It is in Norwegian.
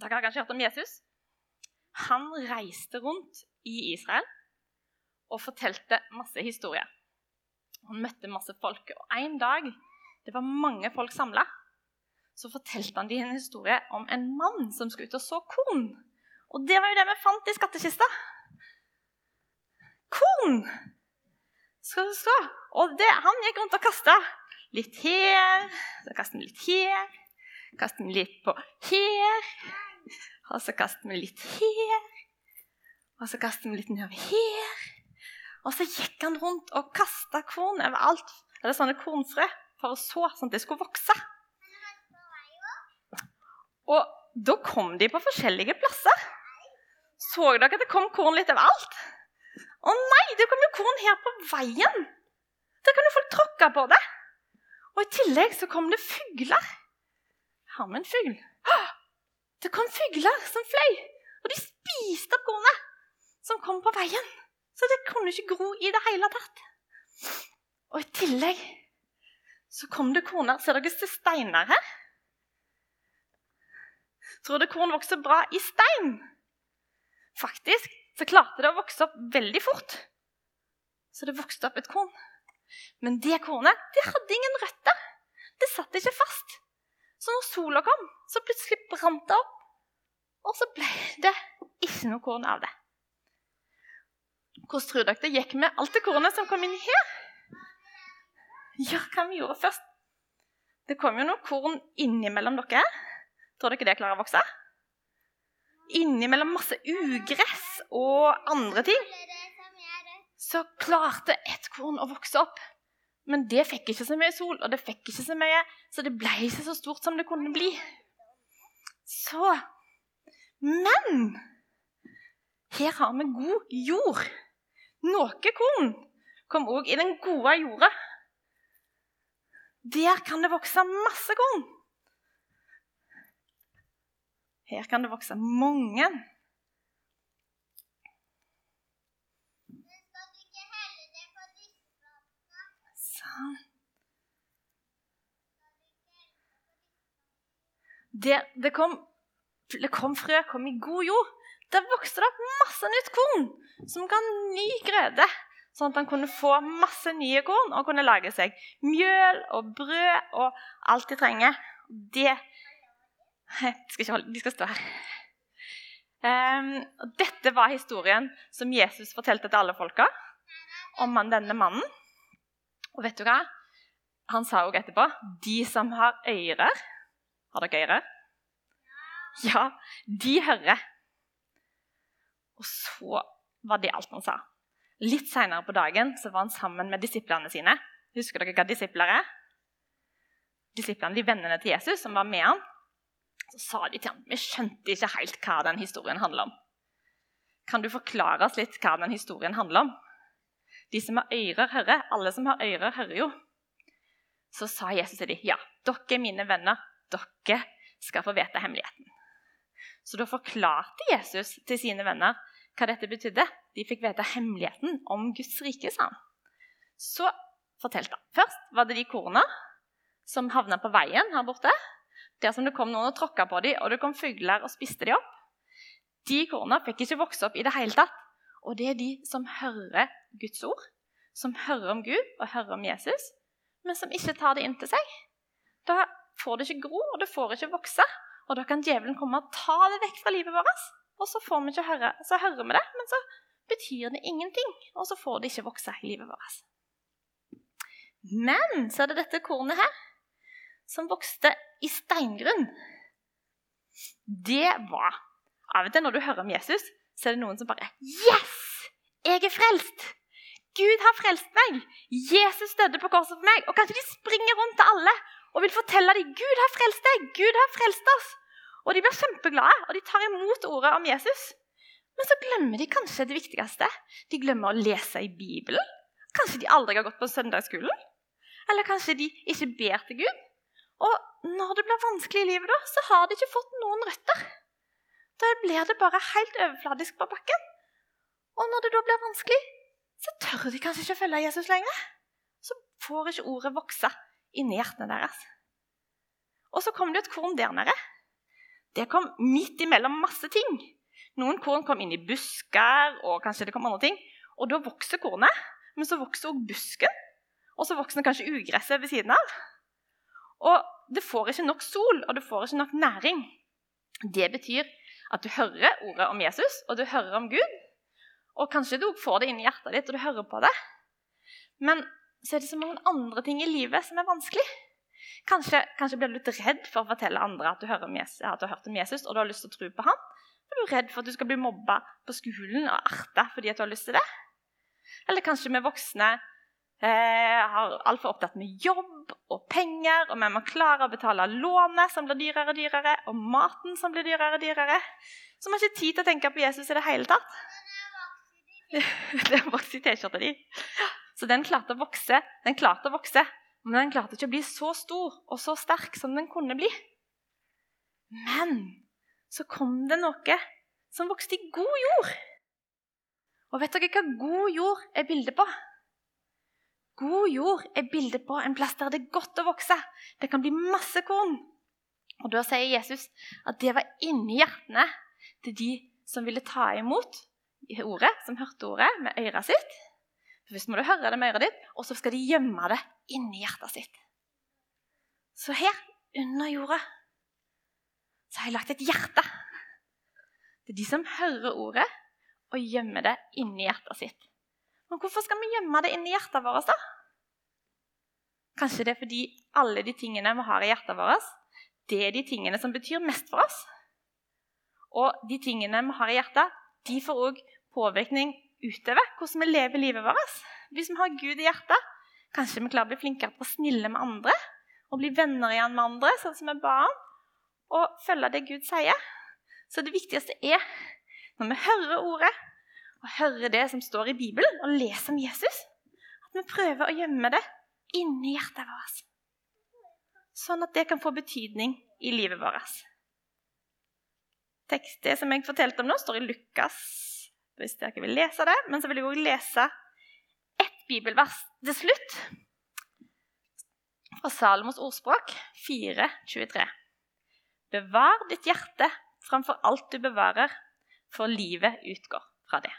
Dere har kanskje hørt om Jesus? Han reiste rundt i Israel og fortalte masse historier. Han møtte masse folk. Og en dag det var mange folk samla, så fortalte han dem en historie om en mann som skulle ut og så korn. Og det var jo det vi fant i skattkista. Korn! Skal du se. Og det, han gikk rundt og kasta litt her, så kastet han litt her, kastet han litt på her. Og så kaster vi litt her. Og så kaster vi litt nedover her. Og så gikk han rundt og kasta korn overalt. Eller sånne kornfrø for å så, sånn at det skulle vokse. Og da kom de på forskjellige plasser. Så dere at det kom korn litt overalt? Å nei, det kom jo korn her på veien! Der kan jo folk tråkke på det. Og i tillegg så kom det fugler. Har vi en fugl? Det kom fugler som fløy, og de spiste opp kornet som kom på veien. Så det kunne ikke gro i det hele tatt. Og i tillegg så kom det korner Ser dere steiner her? Tror dere korn vokser bra i stein? Faktisk så klarte det å vokse opp veldig fort. Så det vokste opp et korn. Men det kornet det hadde ingen røtter. Det satt ikke fast. Så når sola kom, så plutselig brant det opp. Og så ble det ikke noe korn av det. Hvordan tror dere det gikk med alt det kornet som kom inn her? Gjør hva vi gjorde først? Det kom jo noe korn innimellom dere. Tror dere det klarer å vokse? Innimellom masse ugress og andre ting. Så klarte et korn å vokse opp. Men det fikk ikke så mye sol, og det fikk ikke så mye, så det ble ikke så stort som det kunne bli. Så Men her har vi god jord. Noe korn kom òg i den gode jorda. Der kan det vokse masse korn. Her kan det vokse mange. Sånn. Det, det, kom, det kom frø, kom i god jord. Der vokste det opp masse nytt korn som ga ny grøde. Sånn at han kunne få masse nye korn og kunne lage seg mjøl og brød og alt de trenger. Det de skal, ikke holde, de skal stå her. Um, dette var historien som Jesus fortalte til alle folka om denne mannen. Og vet du hva? Han sa òg etterpå de som har ører Har dere ører? Ja, de hører. Og så var det alt han sa. Litt seinere på dagen så var han sammen med disiplene sine. Husker dere hva disipler er? Disiplene, de Vennene til Jesus som var med han. Så sa de til ham vi skjønte ikke helt hva den historien handler om. Kan du forklare oss litt hva den historien handler om? De som har ører, hører. Alle som har ører, hører jo. Så sa Jesus til dem, ja, dere er mine venner. Dere skal få vite hemmeligheten. Så da forklarte Jesus til sine venner hva dette betydde. De fikk vite hemmeligheten om Guds rike, sa han. Så fortalte han. Først var det de korna som havna på veien her borte. Der som det kom noen og tråkka på dem, og det kom fugler og spiste dem opp. De korna fikk ikke vokse opp i det hele tatt. Og det er de som hører Guds ord, som hører om Gud og hører om Jesus, men som ikke tar det inn til seg. Da får det ikke gro, og det får ikke vokse. Og da kan djevelen komme og ta det vekk fra livet vårt. Og så får vi ikke høre, så hører vi det, men så betyr det ingenting. Og så får det ikke vokse i livet vårt. Men så er det dette kornet her, som vokste i steingrunn. Det var Av og til når du hører om Jesus, så er det noen som bare Yes! Jeg er frelst! Gud har frelst meg! Jesus døde på korset for meg. Og kanskje de springer rundt til alle og vil fortelle dem Gud har frelst deg! Gud har frelst oss! Og de blir kjempeglade, og de tar imot ordet om Jesus. Men så glemmer de kanskje det viktigste. De glemmer å lese i Bibelen. Kanskje de aldri har gått på søndagsskolen. Eller kanskje de ikke ber til Gud. Og når det blir vanskelig i livet, da, så har de ikke fått noen røtter. Da blir det bare helt overfladisk på bakken. Og når det da blir vanskelig, så tør de kanskje ikke følge Jesus lenger. Så får ikke ordet vokse inni hjertene deres. Og så kom det et korn der nede. det kom midt imellom masse ting. Noen korn kom inn i busker, og kanskje det kom andre ting. Og da vokser kornet, men så vokser også busken. Og så vokser kanskje ugresset ved siden av. Og det får ikke nok sol, og det får ikke nok næring. Det betyr at du hører ordet om Jesus, og du hører om Gud. Og kanskje du får det inn i hjertet ditt, og du hører på det. Men så er det så mange andre ting i livet som er vanskelig. Kanskje, kanskje blir du litt redd for å fortelle andre at du, Jesus, at du, har hørt om Jesus og du har lyst til å tro på ham. Er du redd for at du skal bli mobba på skolen og erta fordi du har lyst til det? Eller kanskje vi voksne eh, har altfor opptatt med jobb og penger, og vi må klare å betale lånet som blir dyrere og dyrere, og maten som blir dyrere og dyrere. Så vi har ikke tid til å tenke på Jesus i det hele tatt. Den vokste i T-skjorta di. Så den klarte å vokse. Den klarte å vokse, men den klarte ikke å bli så stor og så sterk som den kunne bli. Men så kom det noe som vokste i god jord. Og vet dere hva god jord er bildet på? God jord er bildet på en plass der det er godt å vokse. Det kan bli masse korn. Og Da sier Jesus at det var inni hjertene til de som ville ta imot ordet, som hørte ordet med øret sitt. Først må du høre det med øret ditt, og så skal de gjemme det inni hjertet sitt. Så her, under jorda, så har jeg lagt et hjerte. Det er de som hører ordet og gjemmer det inni hjertet sitt. Men hvorfor skal vi gjemme det inni hjertet vårt, da? Kanskje det er fordi alle de tingene vi har i hjertet vårt, det er de tingene som betyr mest for oss. Og de tingene vi har i hjertet, de får òg påvirkning utover hvordan vi lever livet vårt. Hvis vi har Gud i hjertet, kanskje vi klarer å bli flinkere til å snille med andre og bli venner igjen med andre, sånn som vi ba om, og følge det Gud sier. Så det viktigste er, når vi hører ordet og hører det som står i Bibelen, og leser om Jesus, at vi prøver å gjemme det inni hjertet vårt. Sånn at det kan få betydning i livet vårt. Det som jeg fortalte om nå, står i Lukas hvis dere vil lese det. Men så vil jeg også lese ett bibelvers til slutt. Fra Salomos ordspråk 4.23. Bevar ditt hjerte framfor alt du bevarer, for livet utgår fra det.